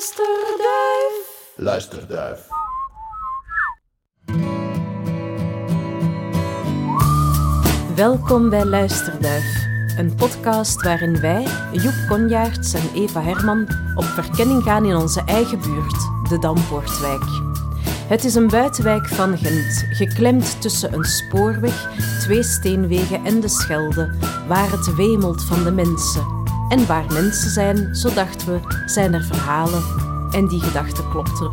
Luisterduif. Luisterduif. Welkom bij Luisterduif, een podcast waarin wij, Joep Konjaerts en Eva Herman, op verkenning gaan in onze eigen buurt, de Dampoortwijk. Het is een buitenwijk van Gent, geklemd tussen een spoorweg, twee steenwegen en de Schelde, waar het wemelt van de mensen. En waar mensen zijn, zo dachten we, zijn er verhalen. En die gedachten klopten.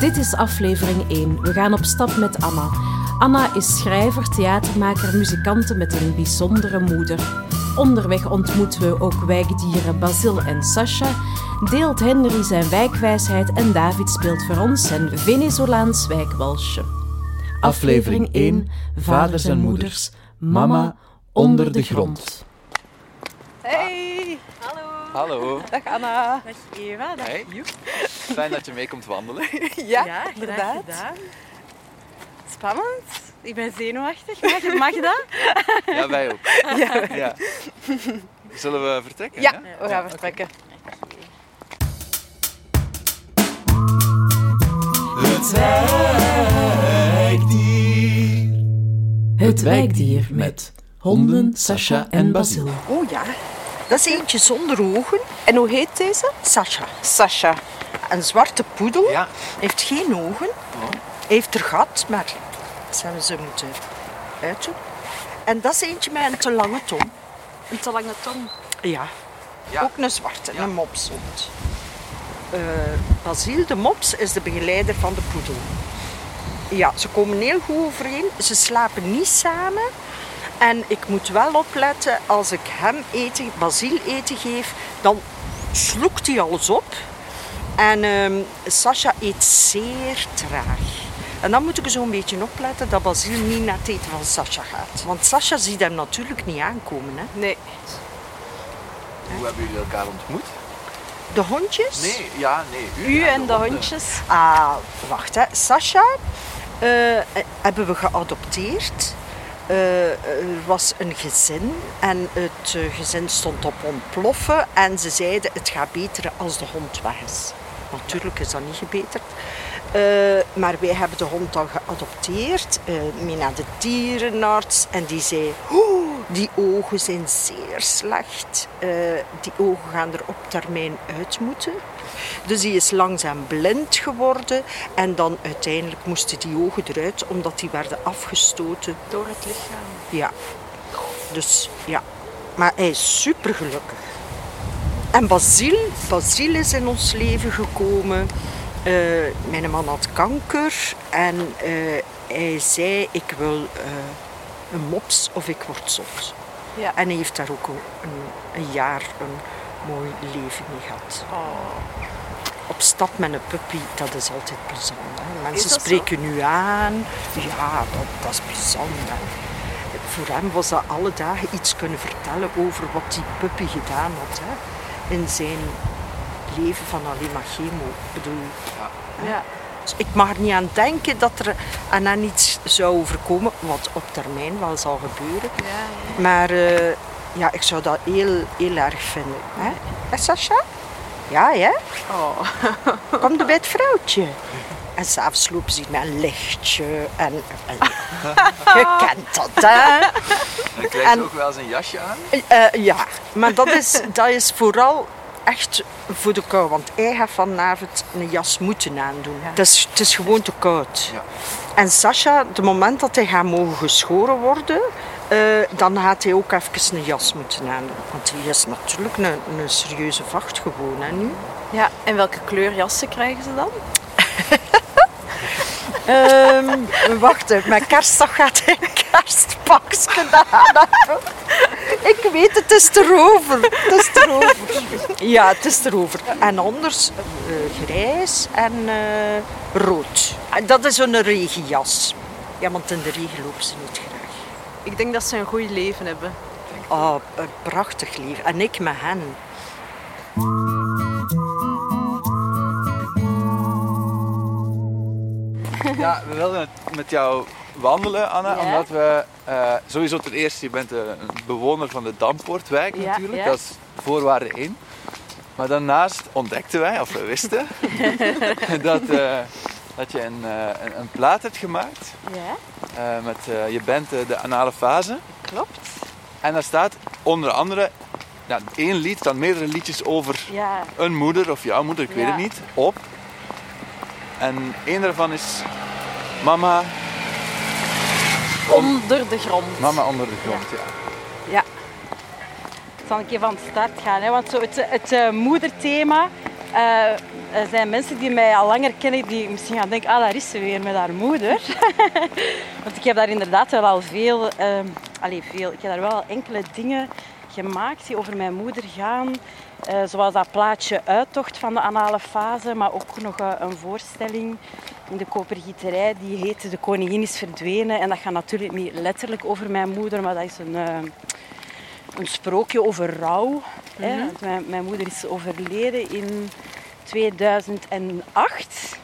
Dit is aflevering 1. We gaan op stap met Anna. Anna is schrijver, theatermaker, muzikante met een bijzondere moeder. Onderweg ontmoeten we ook wijkdieren Basil en Sasha. Deelt Henry zijn wijkwijsheid en David speelt voor ons zijn Venezolaans wijkwalsje. Aflevering 1. Vaders en moeders. Mama onder de grond. Hey! Hallo! Hallo. Dag Anna! Dag Eva, dag Hey. Joep. Fijn dat je mee komt wandelen. Ja, Ja, inderdaad. graag gedaan. Spannend. Ik ben zenuwachtig. Mag, je- mag je dat? Ja, wij ook. Ja, Ja. Zullen we vertrekken? ja we gaan vertrekken. Het wijkdier. Het wijkdier met honden, Sasha en Basil. Oh ja, dat is eentje zonder ogen. En hoe heet deze? Sasha. Sasha. Een zwarte poedel. Ja. Heeft geen ogen. Heeft er gat, maar dat zouden ze moeten uitdoen. En dat is eentje met een te lange tong. Een te lange tong. Ja. Ja. Ook een zwarte, Ja. een mopshond. Eh Basil de mops is de begeleider van de poedel. Ja, ze komen heel goed overeen. Ze slapen niet samen. En ik moet wel opletten, als ik hem eten, Basil eten geef, dan sloekt hij alles op. En ehm Sasha eet zeer traag. En dan moet ik zo'n beetje opletten dat Basil niet naar het eten van Sasha gaat. Want Sasha ziet hem natuurlijk niet aankomen. Hè. Nee. Hoe hebben jullie elkaar ontmoet? De hondjes? Nee, ja, nee. U en de hondjes. Ah, wacht hè. Sasha eh, hebben we geadopteerd. Eh, er was een gezin en het eh, gezin stond op ontploffen en ze zeiden het gaat beter als de hond weg is. Natuurlijk is dat niet gebeterd. Eh, maar wij hebben de hond dan geadopteerd, eh, mee naar de dierenarts en die zei, "Oeh, die ogen zijn zeer slecht. Die ogen gaan er op termijn uit moeten. Dus die is langzaam blind geworden en dan uiteindelijk moesten die ogen eruit omdat die werden afgestoten. Door het lichaam. Ja, dus ja. Maar hij is super gelukkig. En Basil, Basil is in ons leven gekomen. Eh, mijn man had kanker en eh, hij zei ik wil eh, een mops of ik word zot. Ja. En hij heeft daar ook een, een jaar een mooi leven mee gehad. Oh. Op stap met een puppy, dat is altijd plezant. Hè. Mensen zo? spreken nu aan. Ja, dat, dat is plezant. Hè. Voor hem was dat alle dagen iets kunnen vertellen over wat die puppy gedaan had. Hè. In zijn leven van alleen maar chemo. Ik bedoel, Ja. dus ik mag er niet aan denken dat er aan hen iets zou overkomen, wat op termijn wel zal gebeuren. Ja, ja. Maar eh, ja, ik zou dat heel, heel erg vinden. Hè, Hè, Sascha? Ja, hè? Oh. Kom er bij het vrouwtje. En s'avonds lopen ze met een lichtje. En, en je kent dat, hè? Dan krijg je En- ook wel eens een jasje aan. Eh, ja, maar dat is, dat is vooral echt voor de kou. Want hij gaat vanavond een jas moeten aandoen. Het, is, het is gewoon te koud. Ja. En Sascha, het moment dat hij gaat mogen geschoren worden, eh, dan gaat hij ook even een jas moeten aandoen. Want hij is natuurlijk een, een serieuze vacht gewoon, hè, nu. ja. En welke kleur jassen krijgen ze dan? Ehm, wacht even, mijn kerstdag gaat hij een kerstpakje aan. Ik weet, het is erover. Het is erover. Ja, het is erover. En anders eh, grijs en eh, rood. En Dat is een regenjas. Ja, want in de regen lopen ze niet graag. Ik denk dat ze een goed leven hebben. Oh, een prachtig leven. En ik met hen. Ja, we wilden het met jou wandelen, Anna, Ja. omdat we eh, sowieso ten eerste, je bent een bewoner van de Dampoortwijk Ja, natuurlijk, ja. dat is voorwaarde 1. Maar daarnaast ontdekten wij, of we wisten, dat, eh, dat je een, eh, een, een plaat hebt gemaakt. Ja, eh, met, eh, je bent de anale fase. klopt. En daar staat onder andere nou, één lied, dan meerdere liedjes over Ja, een moeder of jouw moeder, ik weet het niet, op. En één daarvan is Mama, onder de grond. mama onder de grond. Ja. Ja. Ik zal een keer van start gaan. Hè? Want zo het, het moederthema... er zijn mensen die mij al langer kennen die misschien gaan denken, ah, daar is ze weer met haar moeder. Want ik heb daar inderdaad wel al veel, eh, allee, veel, ik heb daar wel al enkele dingen gemaakt die over mijn moeder gaan. Eh, zoals dat plaatje Uittocht van de anale fase, maar ook nog eh, een voorstelling in de kopergieterij die heette De Koningin is verdwenen. En dat gaat natuurlijk niet letterlijk over mijn moeder, maar dat is een, eh, een sprookje over rouw. hè. Want mijn, mijn moeder is overleden in 2008.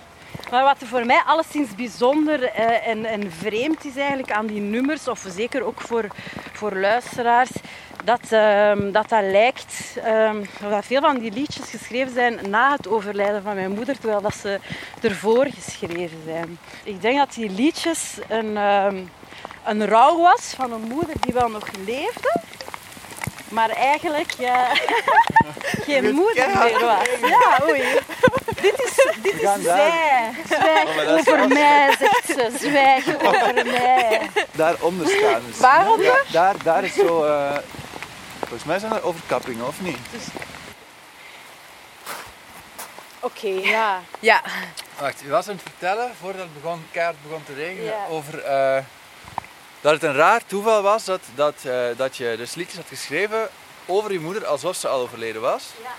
Maar wat voor mij alleszins bijzonder eh, en, en vreemd is eigenlijk aan die nummers, of zeker ook voor, voor luisteraars, dat, ehm, dat dat lijkt, ehm, dat veel van die liedjes geschreven zijn na het overlijden van mijn moeder, terwijl dat ze ervoor geschreven zijn. Ik denk dat die liedjes een, ehm, een rouw was van een moeder die wel nog leefde, maar eigenlijk ja, geen moeder meer was. Ja, oei. Dit is, dit is daar- zij. Zwijg Oh, over mij, zegt ze. Zwijg over mij. Daaronder staan. Dus, Waaronder? Ja, daar, daar is zo... eh, volgens mij zijn er overkappingen, of niet? Oké, ja. Ja. Wacht, u was aan het vertellen, voordat het begon, keihard begon te regenen, Ja. over eh, dat het een raar toeval was dat, dat, eh, dat je dus liedjes had geschreven over je moeder alsof ze al overleden was, Ja.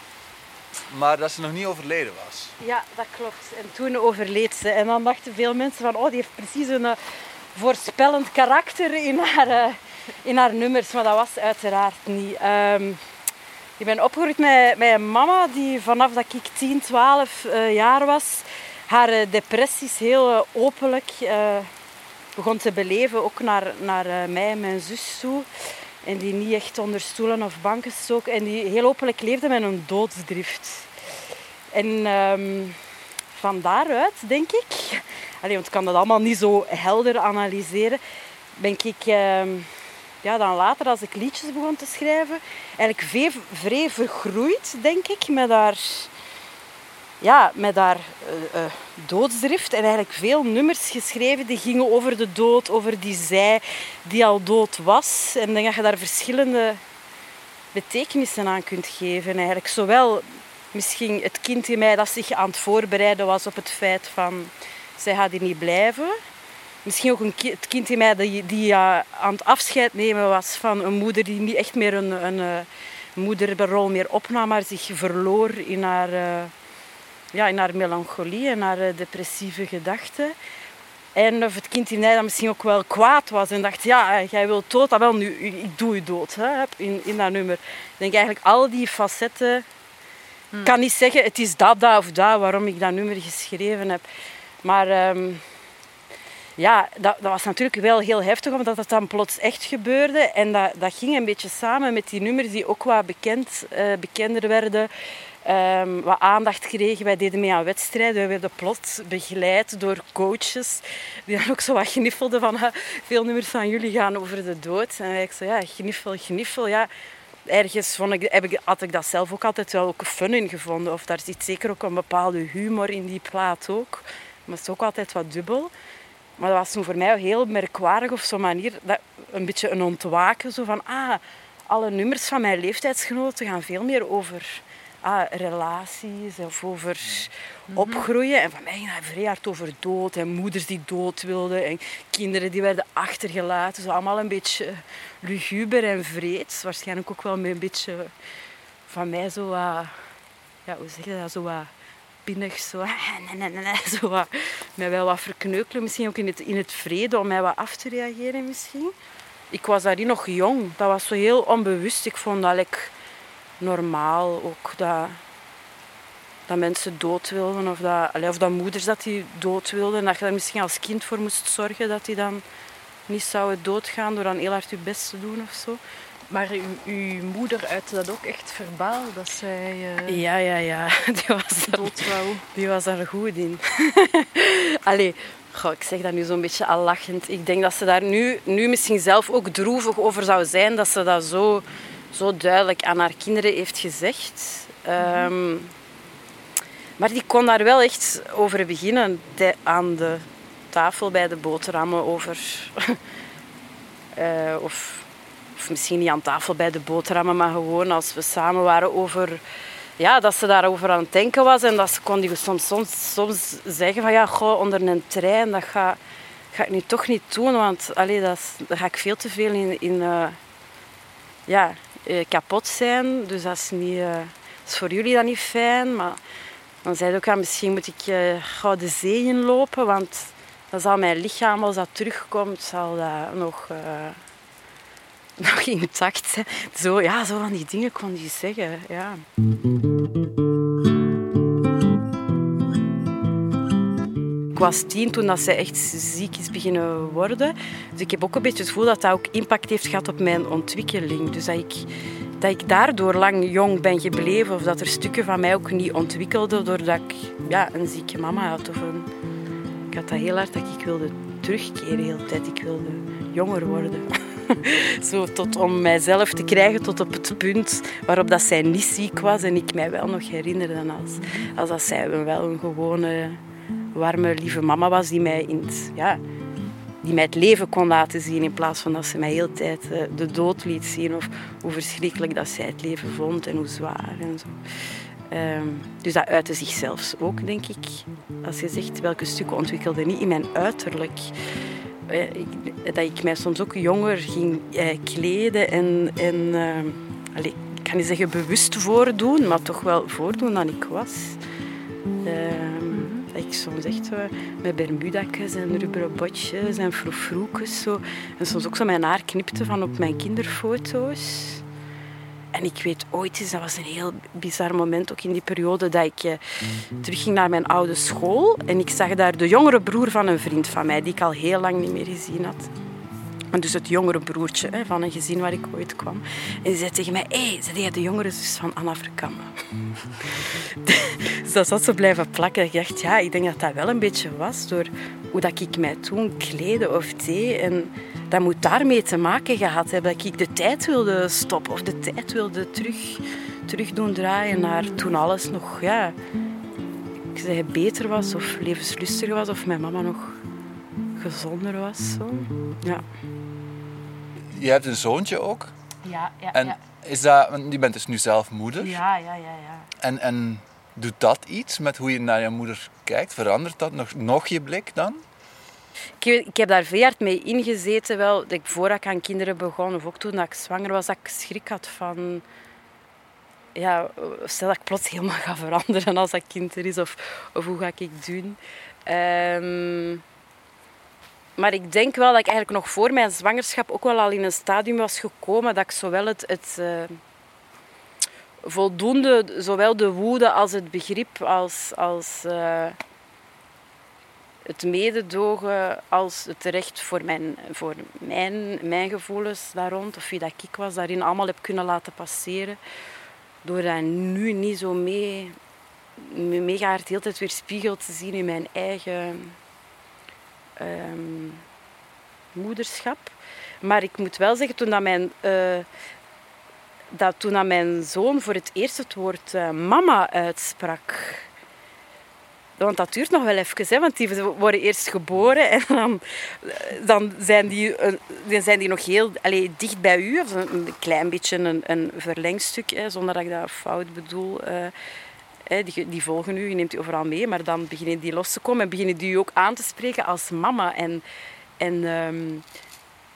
maar dat ze nog niet overleden was. Ja, dat klopt. En toen overleed ze. En dan dachten veel mensen van, oh, die heeft precies een eh, voorspellend karakter in haar, eh, in haar nummers. Maar dat was uiteraard niet. Ehm, ik ben opgegroeid met, met een mama die vanaf dat ik 10, 12 eh, jaar was, haar depressies heel openlijk begon te beleven. Ook naar, naar eh, mij en mijn zus toe. En die niet echt onder stoelen of banken stook. En die heel openlijk leefde met een doodsdrift. En ehm, van daaruit, denk ik, allee, want ik kan dat allemaal niet zo helder analyseren, ben ik ehm, ja, dan later, als ik liedjes begon te schrijven, eigenlijk vrij, vergroeid, denk ik, met haar, ja, met haar eh, eh, doodsdrift. En eigenlijk veel nummers geschreven die gingen over de dood, over die zij die al dood was. En ik denk dat je daar verschillende betekenissen aan kunt geven. Eigenlijk zowel misschien het kind in mij dat zich aan het voorbereiden was op het feit van zij gaat hier niet blijven. Misschien ook een het kind in mij die, die eh, aan het afscheid nemen was van een moeder die niet echt meer een, een moederrol meer opnam, maar zich verloor in haar, ja, in haar melancholie en haar eh, depressieve gedachten. En of het kind in mij dat misschien ook wel kwaad was en dacht, ja, eh, jij wilt dood, dat wel nu, ik doe je dood, hè, in, in dat nummer. Ik denk eigenlijk al die facetten ik kan niet zeggen, het is dat, dat of dat, waarom ik dat nummer geschreven heb. Maar ehm, ja, dat, dat was natuurlijk wel heel heftig, omdat het dan plots echt gebeurde. En dat, dat ging een beetje samen met die nummers die ook wat bekend, eh, bekender werden. Ehm, wat aandacht kregen. Wij deden mee aan wedstrijden. We werden plots begeleid door coaches. Die dan ook zo wat gniffelden van... "Ah, veel nummers van jullie gaan over de dood. En ik zo, ja, gniffel, gniffel. Ja, ergens vond ik, heb ik, had ik dat zelf ook altijd wel ook fun in gevonden. Of daar zit zeker ook een bepaalde humor in die plaat ook. Maar het is ook altijd wat dubbel. Maar dat was toen voor mij heel merkwaardig op zo'n manier. Dat, een beetje een ontwaken. Zo van, ah, alle nummers van mijn leeftijdsgenoten gaan veel meer over ah, relaties of over opgroeien. En van mij ging vrij hard over dood en moeders die dood wilden en kinderen die werden achtergelaten. Zo allemaal een beetje luguber en vreed. Waarschijnlijk ook wel met een beetje van mij zo wat, ja, hoe zeg je dat, zo wat pinnig, zo, nee, nee, nee, nee, zo mij wel wat verkneukelen, misschien ook in het, in het vrede om mij wat af te reageren misschien. Ik was daarin nog jong, dat was zo heel onbewust. Ik vond dat like, normaal ook, dat, dat mensen dood wilden of dat, allee, of dat moeders dat die dood wilden. En dat je daar misschien als kind voor moest zorgen dat die dan niet zouden doodgaan door dan heel hard je best te doen of zo. Maar uw, uw moeder uitte dat ook echt verbaal, dat zij uh, Ja, ja, ja. Die was er, wou. die was er goed in. Allee, goh, ik zeg dat nu zo'n beetje al lachend. Ik denk dat ze daar nu, nu misschien zelf ook droevig over zou zijn dat ze dat zo, zo duidelijk aan haar kinderen heeft gezegd. Ehm, maar die kon daar wel echt over beginnen aan de tafel bij de boterhammen over. eh, of, of misschien niet aan tafel bij de boterhammen, maar gewoon als we samen waren over. Ja, dat ze daarover aan het denken was en dat ze kon die soms, soms, soms zeggen van ja, goh, onder een trein, dat ga, ga ik nu toch niet doen, want allee, dat daar ga ik veel te veel in, in eh, ja, kapot zijn. Dus dat is, niet, eh, is voor jullie dan niet fijn. Maar dan zei ze ook, ja, misschien moet ik eh gauw de zee inlopen, want dan zal mijn lichaam, als dat terugkomt, zal dat nog, eh, nog intact zijn. Zo, ja, zo van die dingen kon die zeggen. Ja. Was tien toen dat zij echt ziek is beginnen worden. Dus ik heb ook een beetje het gevoel dat dat ook impact heeft gehad op mijn ontwikkeling. Dus dat ik, dat ik daardoor lang jong ben gebleven. Of dat er stukken van mij ook niet ontwikkelden doordat ik ja, een zieke mama had. Of een... Ik had dat heel hard dat ik wilde terugkeren de hele tijd. Ik wilde jonger worden. Zo tot om mijzelf te krijgen tot op het punt waarop dat zij niet ziek was. En ik mij wel nog herinnerde als, als dat zij wel een gewone, warme, lieve mama was die mij, in het, ja, die mij het leven kon laten zien. In plaats van dat ze mij de hele tijd eh, de dood liet zien. Of hoe verschrikkelijk dat zij het leven vond en hoe zwaar en zo. Ehm, dus dat uitte zich zelfs ook, denk ik. Als je zegt welke stukken ontwikkelde niet in mijn uiterlijk. Eh, dat ik mij soms ook jonger ging eh, kleden en, en ehm, ik kan niet zeggen bewust voordoen, maar toch wel voordoen dan ik was. Ik soms echt zo met bermudakjes en rubberen botjes en froufroekes zo. En soms ook zo mijn haar knipte van op mijn kinderfoto's. En ik weet ooit eens, dat was een heel bizar moment ook in die periode, dat ik eh, terugging naar mijn oude school. En ik zag daar de jongere broer van een vriend van mij, die ik al heel lang niet meer gezien had. Dus het jongere broertje hè, van een gezin waar ik ooit kwam. En die zei tegen mij, hé, hey, zei jij de jongere zus van Anna Verkamme? dus dat zat zo blijven plakken. Ik dacht, ja, ik denk dat dat wel een beetje was door hoe dat ik mij toen kleedde of deed. En dat moet daarmee te maken gehad hebben. Dat ik de tijd wilde stoppen of de tijd wilde terug, terug doen draaien naar toen alles nog, ja, ik zei, beter was of levenslustiger was of mijn mama nog gezonder was. Zo. Ja. Je hebt een zoontje ook. Ja, ja, En is dat, want je bent dus nu zelf moeder. Ja, ja, ja, ja. En, en doet dat iets met hoe je naar je moeder kijkt? Verandert dat nog, nog je blik dan? Ik, ik heb daar veel hard mee ingezeten, wel, dat ik voordat ik aan kinderen begon, of ook toen dat ik zwanger was, dat ik schrik had van... Ja, stel dat ik plots helemaal ga veranderen als dat kind er is, of, of hoe ga ik het doen. Ehm, maar ik denk wel dat ik eigenlijk nog voor mijn zwangerschap ook wel al in een stadium was gekomen dat ik zowel het, het eh, voldoende, zowel de woede als het begrip, als, als eh, het mededogen als het recht voor mijn, voor mijn, mijn gevoelens daar rond, of wie dat ik was, daarin allemaal heb kunnen laten passeren. Door dat nu niet zo mee, me- mega hard de hele tijd weer spiegel te zien in mijn eigen ehm, moederschap. Maar ik moet wel zeggen, toen dat mijn, eh, dat toen dat mijn zoon voor het eerst het woord eh, mama uitsprak, want dat duurt nog wel even, hè, want die worden eerst geboren en dan, dan zijn, die, eh, zijn die nog heel allee, dicht bij u. Of een, een klein beetje een, een verlengstuk, hè, zonder dat ik dat fout bedoel. eh, die, volgen u, je neemt die overal mee, maar dan beginnen die los te komen en beginnen die u ook aan te spreken als mama. En, en ehm,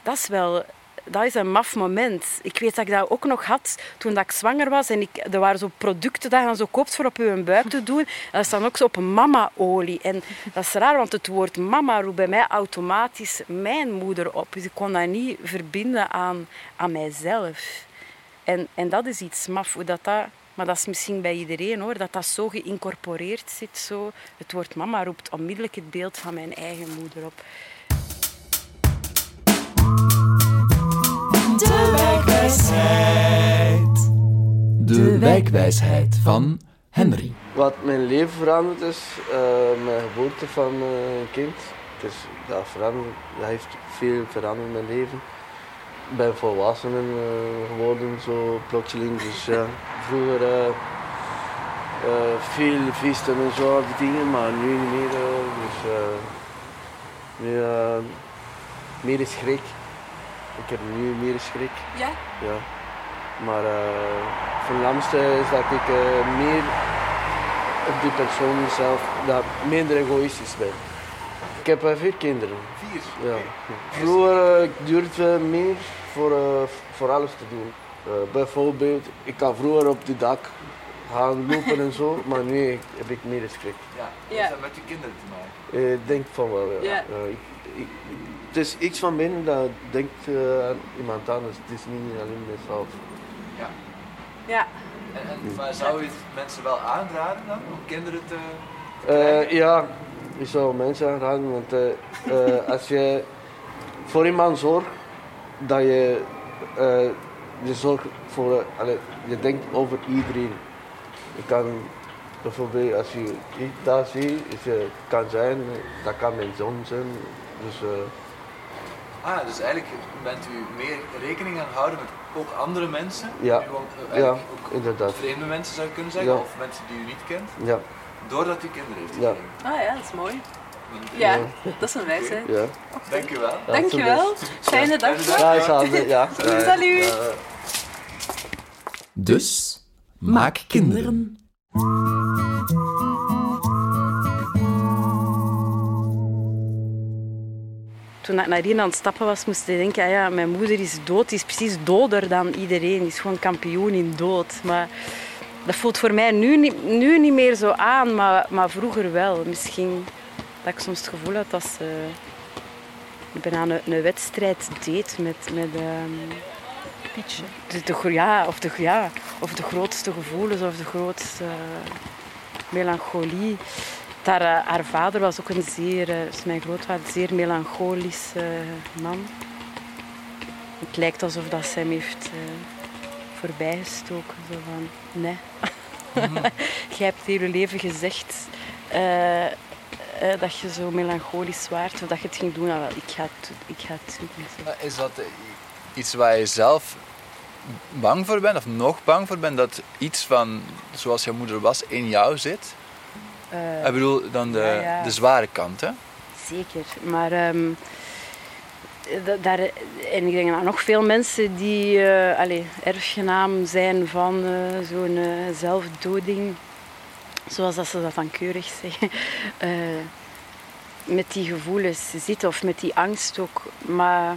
dat is wel dat is een maf moment. Ik weet dat ik dat ook nog had toen dat ik zwanger was. En ik, er waren zo producten dat je dan zo koopt voor op je buik te doen. En dat staat ook zo op mama-olie. En dat is raar, want het woord mama roept bij mij automatisch mijn moeder op. Dus ik kon dat niet verbinden aan, aan mijzelf. En, en dat is iets maf. Hoe dat dat, maar dat is misschien bij iedereen hoor, dat dat zo geïncorporeerd zit. Zo. Het woord mama roept onmiddellijk het beeld van mijn eigen moeder op. De Werkwijze wijsheid. De wijkwijsheid van Henry. Wat mijn leven veranderd is, uh, mijn geboorte van mijn kind. Dus dat, veranderd, dat heeft veel veranderd in mijn leven. Ik ben volwassen uh, geworden, zo plotseling. Dus ja, vroeger uh, veel feesten en zo, die dingen, maar nu niet meer. dus nu meer schrik. Ik heb nu meer schrik. Ja? Ja. Maar het lamste is dat ik meer op die persoon zelf, dat minder egoïstisch ben. Ik heb vier kinderen. Vier? Ja. Vroeger uh, duurde meer voor, voor alles te doen. Bijvoorbeeld, ik kan vroeger op de dak gaan lopen en zo, maar nu heb ik meer schrik. Ja, ja. Is dat met je kinderen te maken? Ik denk van wel, ja. ja. Ik, ik, het is iets van binnen dat denkt uh, aan iemand anders. Het is niet alleen mezelf. Ja. Ja. En, en maar zou je het mensen wel aanraden dan, om kinderen te, te uh, ja, ik zou mensen aanraden, want uh, als je voor iemand zorgt, dat je, je zorgt voor, allee, je denkt over iedereen. Je kan bijvoorbeeld, als je iets daar ziet, het kan zijn, dat kan mijn zoon zijn. Dus, Ah, dus eigenlijk bent u meer rekening aan houden met ook andere mensen? Ja, gewoon, uh, ja ook inderdaad. Vreemde mensen zou je kunnen zeggen, ja. of mensen die u niet kent? Ja. Doordat u kinderen heeft ja. Ah ja, dat is mooi. Ja, ja. dat is een wijsheid. Ja. Dank u wel. Dank je wel. Fijne dag. Ja, hetzelfde. Ja. Salut. Dus, maak kinderen. toen ik naar hier aan het stappen was, moest ik denken, ah ja, mijn moeder is dood. Die is precies doder dan iedereen. Die is gewoon kampioen in dood. Maar dat voelt voor mij nu niet, nu niet meer zo aan, maar, maar vroeger wel. Misschien dat ik soms het gevoel had dat ze bijna een, een wedstrijd deed met... met um, de, de, ja, of, de, ja, of de grootste gevoelens of de grootste uh, melancholie. Haar, uh, haar, vader was ook een zeer, uh, mijn grootvader, zeer melancholisch uh, man. Het lijkt alsof dat ze hem heeft voorbijgestoken. Zo van, nee. Mm. Jij hebt het hele leven gezegd dat je zo melancholisch waart of dat je het ging doen. Nou, wel, ik ga het, ik ga het doen. Is dat iets waar je zelf bang voor bent of nog bang voor bent? Dat iets van zoals jouw moeder was in jou zit? Uh, ik bedoel, dan de, ja, ja. de zware kant, hè? Zeker, maar um, daar, en ik denk dat nog veel mensen die uh, allez, erfgenaam zijn van uh, zo'n zelfdoding, zoals dat ze dat dan keurig zeggen, met die gevoelens zitten of met die angst ook. Maar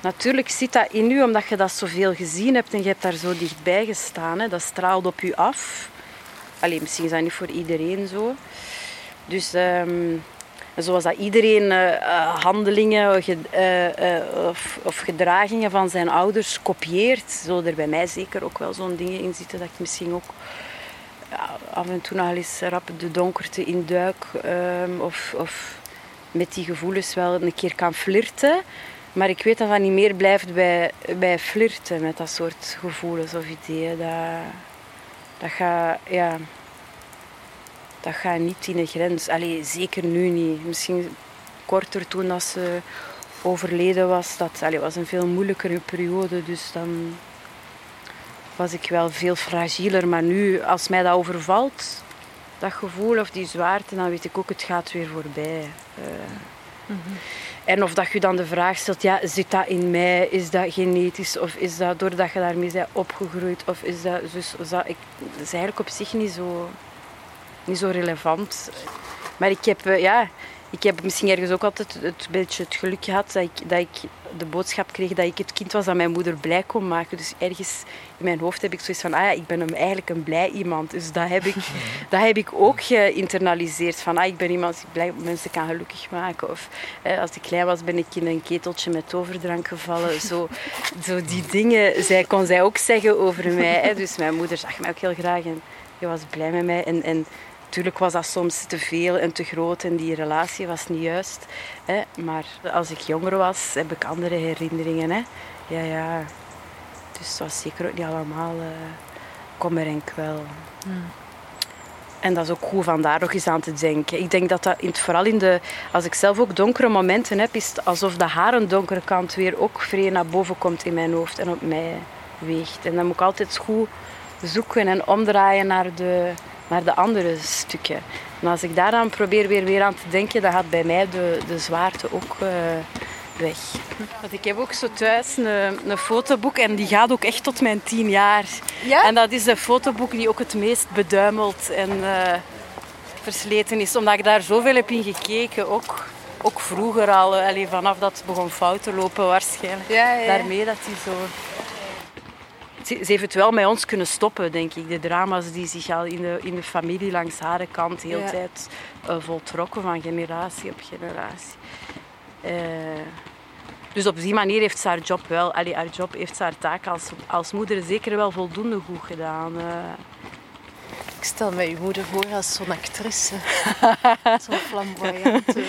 natuurlijk zit dat in u omdat je dat zoveel gezien hebt en je hebt daar zo dichtbij gestaan. Hè. Dat straalt op u af. Allee, misschien is dat niet voor iedereen zo. Dus um, zoals dat iedereen uh, uh, handelingen of, of, gedragingen van zijn ouders kopieert, zullen er bij mij zeker ook wel zo'n dingen in zitten dat ik misschien ook af en toe nog eens rap de donkerte induik um, of, of met die gevoelens wel een keer kan flirten. Maar ik weet dat dat niet meer blijft bij, bij flirten met dat soort gevoelens of ideeën. Dat, dat gaat, ja, dat gaat niet in de grens. Allee, zeker nu niet. Misschien korter toen dat ze overleden was. Dat allee, was een veel moeilijkere periode. Dus dan was ik wel veel fragieler. Maar nu, als mij dat overvalt, dat gevoel of die zwaarte, dan weet ik ook, het gaat weer voorbij. Uh. En of dat je dan de vraag stelt, ja, zit dat in mij? Is dat genetisch? Of is dat doordat je daarmee bent opgegroeid? Of is dat... Dus, dat, ik, dat is eigenlijk op zich niet zo, niet zo relevant. Maar ik heb, ja, ik heb misschien ergens ook altijd het beetje het geluk gehad dat ik, dat ik de boodschap kreeg dat ik het kind was dat mijn moeder blij kon maken. Dus ergens in mijn hoofd heb ik zoiets van, ah ja, ik ben hem eigenlijk een blij iemand. Dus dat heb ik, dat heb ik ook geïnternaliseerd. Van, ah, ik ben iemand die blij mensen kan gelukkig maken. Of eh, als ik klein was, ben ik in een keteltje met overdrank gevallen. Zo, zo die dingen zij, kon zij ook zeggen over mij. Hè. Dus mijn moeder zag mij ook heel graag en die was blij met mij. En, en Natuurlijk was dat soms te veel en te groot en die relatie was niet juist. Hè. Maar als ik jonger was, heb ik andere herinneringen. Hè. ja, ja. Dus het was zeker ook niet allemaal uh, kommer en kwel. Hmm. En dat is ook goed van daar nog eens aan te denken. Ik denk dat dat in vooral in de... Als ik zelf ook donkere momenten heb, is het alsof de haren donkere kant weer ook vrij naar boven komt in mijn hoofd en op mij weegt. En dan moet ik altijd goed zoeken en omdraaien naar de, naar de andere stukken. En als ik daar dan probeer weer, weer aan te denken, dan gaat bij mij de, de zwaarte ook uh, weg. Want ik heb ook zo thuis een, een fotoboek en die gaat ook echt tot mijn tien jaar. Ja? En dat is de fotoboek die ook het meest beduimeld en uh, versleten is. Omdat ik daar zoveel heb in gekeken, ook, ook vroeger al. Allee, vanaf dat het begon fout te lopen waarschijnlijk. Ja, ja. Daarmee dat hij zo ze, heeft het wel met ons kunnen stoppen, denk ik. De drama's die zich al in de, in de familie langs haar kant de hele tijd uh, voltrokken van generatie op generatie. Uh, dus op die manier heeft ze haar job wel, allee, haar job heeft ze haar taak als, als moeder zeker wel voldoende goed gedaan. Uh. Ik stel me je moeder voor als zo'n actrice. zo'n flamboyante.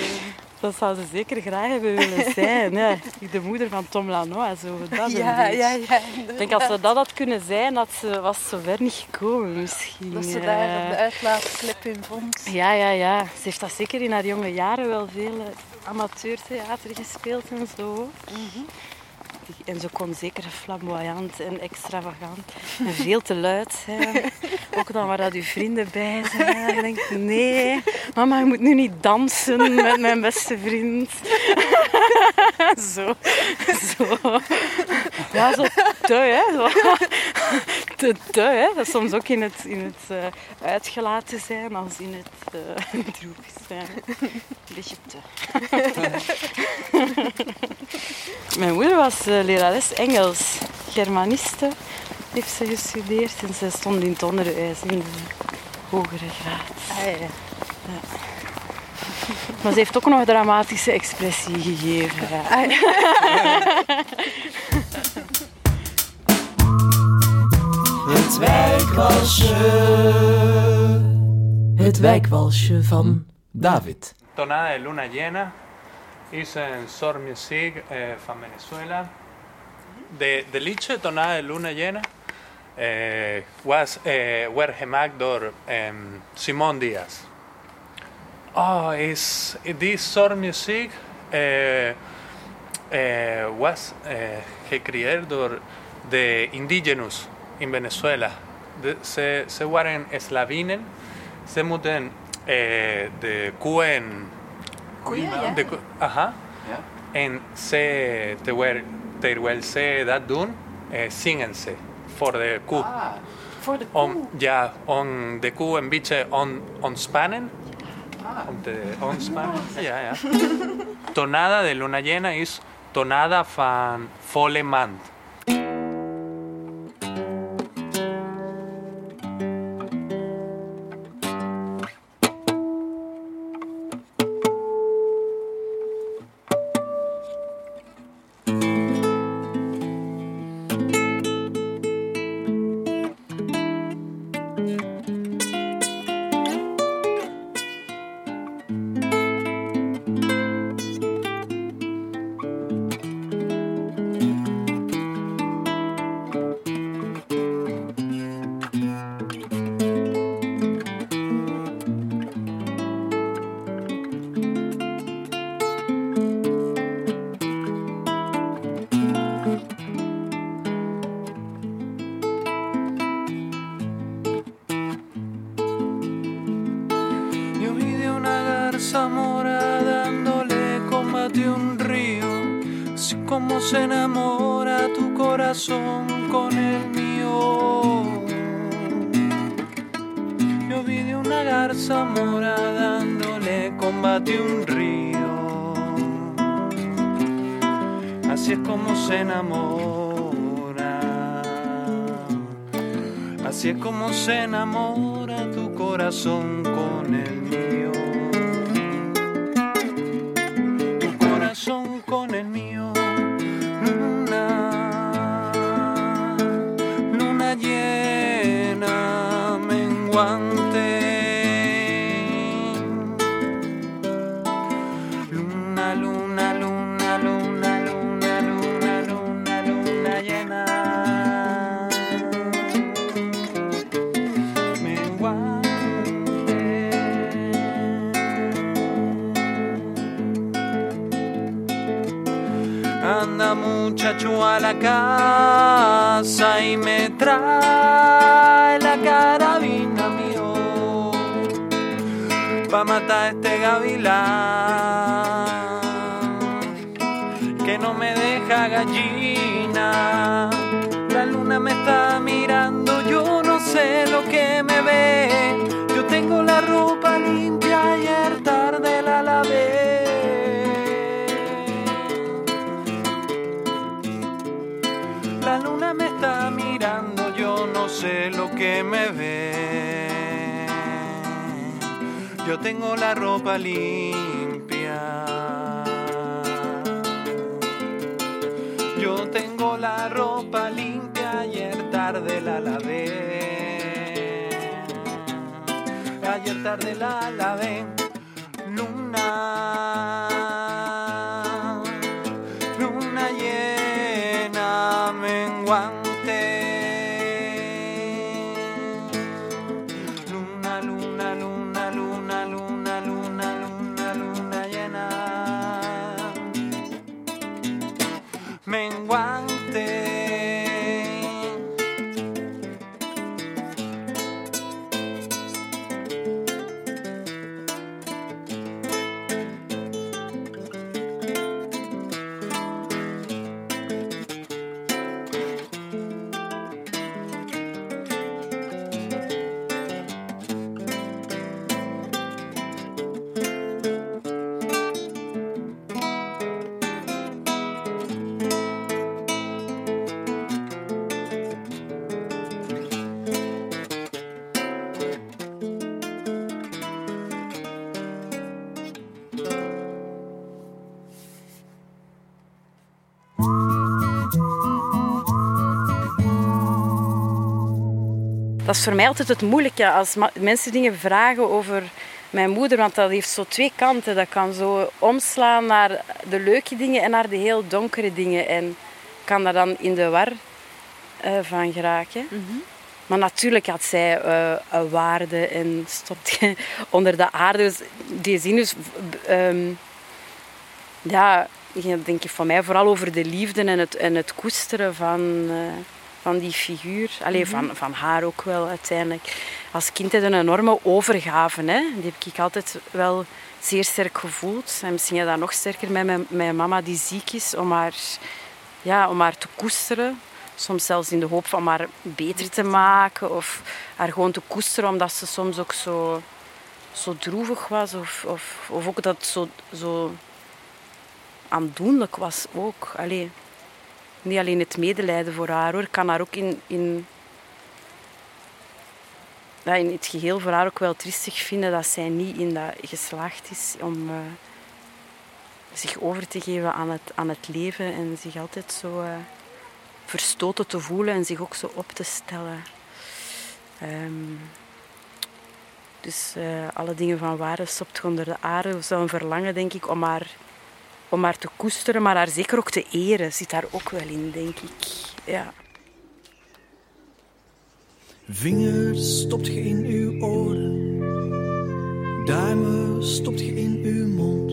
Dat zou ze zeker graag hebben willen zijn. Hè. De moeder van Tom Lanois, zo dat ja, ja, ja, Ik denk als ze dat had kunnen zijn, dat ze, was zo ver niet gekomen misschien. Dat ze daar op de uitlaatklep in vond. Ja, ja, ja. Ze heeft dat zeker in haar jonge jaren wel veel eh, amateurtheater gespeeld en zo. Mm en ze kon zeker flamboyant en extravagant en veel te luid zijn. Ook dan waar dat uw vrienden bij zijn. Je denkt, nee, mama, je moet nu niet dansen met mijn beste vriend. zo, zo. Ja, zo te, hè. Zo. Te, te, hè. Dat is soms ook in het, in het uh, uitgelaten zijn als in het uh, droevig zijn. Een beetje te. mijn moeder was uh, lerares Engels, Germaniste heeft ze gestudeerd en ze stond in het onderwijs in de hogere graad. Ah, ja. Ja. Maar ze heeft ook nog een dramatische expressie gegeven. Ja. Ah, Het wijkwalsje. Het wijkwalsje van David. Tonada de luna llena is een soul music eh, van Venezuela. De, de liedje Tonada de luna llena eh, was, eh, were gemaakt door um, Simón Díaz. Oh, is this soul music uh, uh, was uh, gecreëerd door de indigenous in Venezuela. De, ze, ze waren slavinen, ze moeten de koeien... Koeien, ja. De, aha. Ja. En ze, terwijl, terwijl ze dat doen, zingen ze voor de koe. Ah, voor de koe? Om, ja, om de koe een beetje on, ontspannen om te ontspannen. Ja, ja. Tonada de luna llena is tonada van volle mand. zarza mora dándole combate un río. Así es como se enamora. Así es como se enamora tu corazón con el mío. A la casa y me trae la carabina mío pa matar a este gavilán que no me deja gallina. Tengo la ropa limpia. Yo tengo la ropa limpia, ayer tarde la lavé. Ayer tarde la lavé. Luna. Dat is voor mij altijd het moeilijke als mensen dingen vragen over mijn moeder, want dat heeft zo twee kanten. Dat kan zo omslaan naar de leuke dingen en naar de heel donkere dingen. En kan daar dan in de war eh, van geraken. Maar natuurlijk had zij eh, een waarde en stond onder de aarde. Dus die zin is... ehm, ja, denk ik van mij vooral over de liefde en het, en het koesteren van, eh, van die figuur. Alleen van, van haar ook wel uiteindelijk. Als kind had een enorme overgave. Hè? Die heb ik altijd wel zeer sterk gevoeld. En misschien ja, dat nog sterker met mijn, mijn mama die ziek is. Om haar, ja, om haar te koesteren. Soms zelfs in de hoop van haar beter te maken. Of haar gewoon te koesteren omdat ze soms ook zo, zo droevig was. Of, of, of ook dat het zo, zo aandoenlijk was ook. Allee, niet alleen het medelijden voor haar hoor. Ik kan haar ook in, in, ja, in het geheel voor haar ook wel triestig vinden dat zij niet in dat geslaagd is om eh, zich over te geven aan het, aan het leven en zich altijd zo eh, verstoten te voelen en zich ook zo op te stellen. Ehm, dus eh, alle dingen van waarde stopt onder de aarde. Zo'n verlangen, denk ik, om haar om haar te koesteren, maar haar zeker ook te eren, zit daar ook wel in, denk ik. Ja. Vingers stopt je in uw oren, duimen stopt je in uw mond,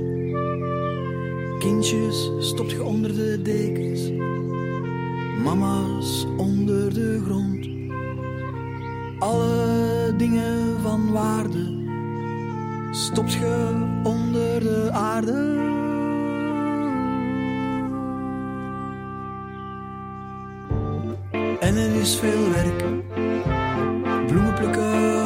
kindjes stopt je onder de dekens, mama's onder de grond. Alle dingen van waarde stopt je onder de aarde. En er is veel werk. Bloemen plukken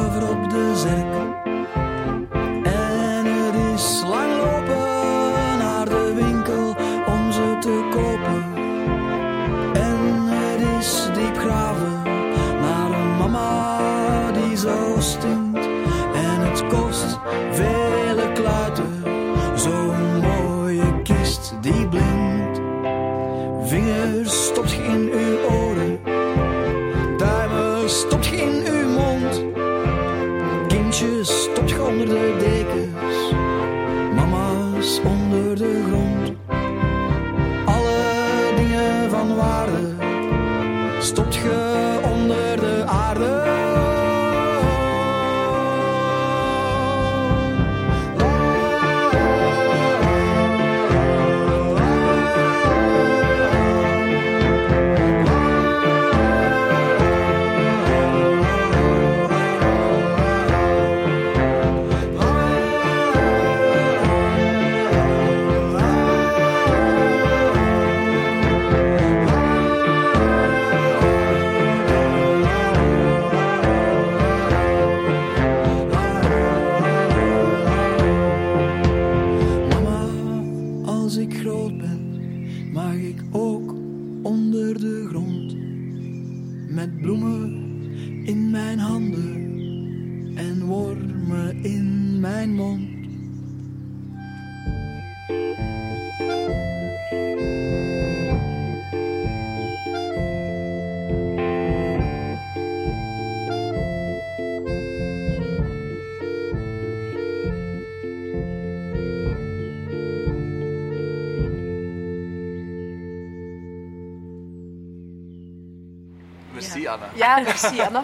Ja, merci Anna.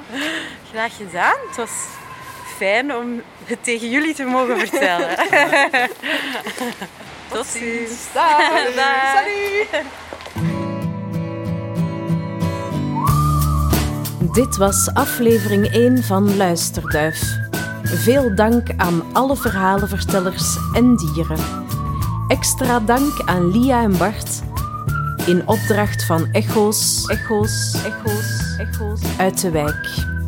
Graag gedaan. Het was fijn om het tegen jullie te mogen vertellen. Tot ziens. Dag. Dag. Dit was aflevering 1 van Luisterduif. Veel dank aan alle verhalenvertellers en dieren. Extra dank aan Lia en Bart. In opdracht van Echo's, Echo's, Echo's, Echo's uit de wijk.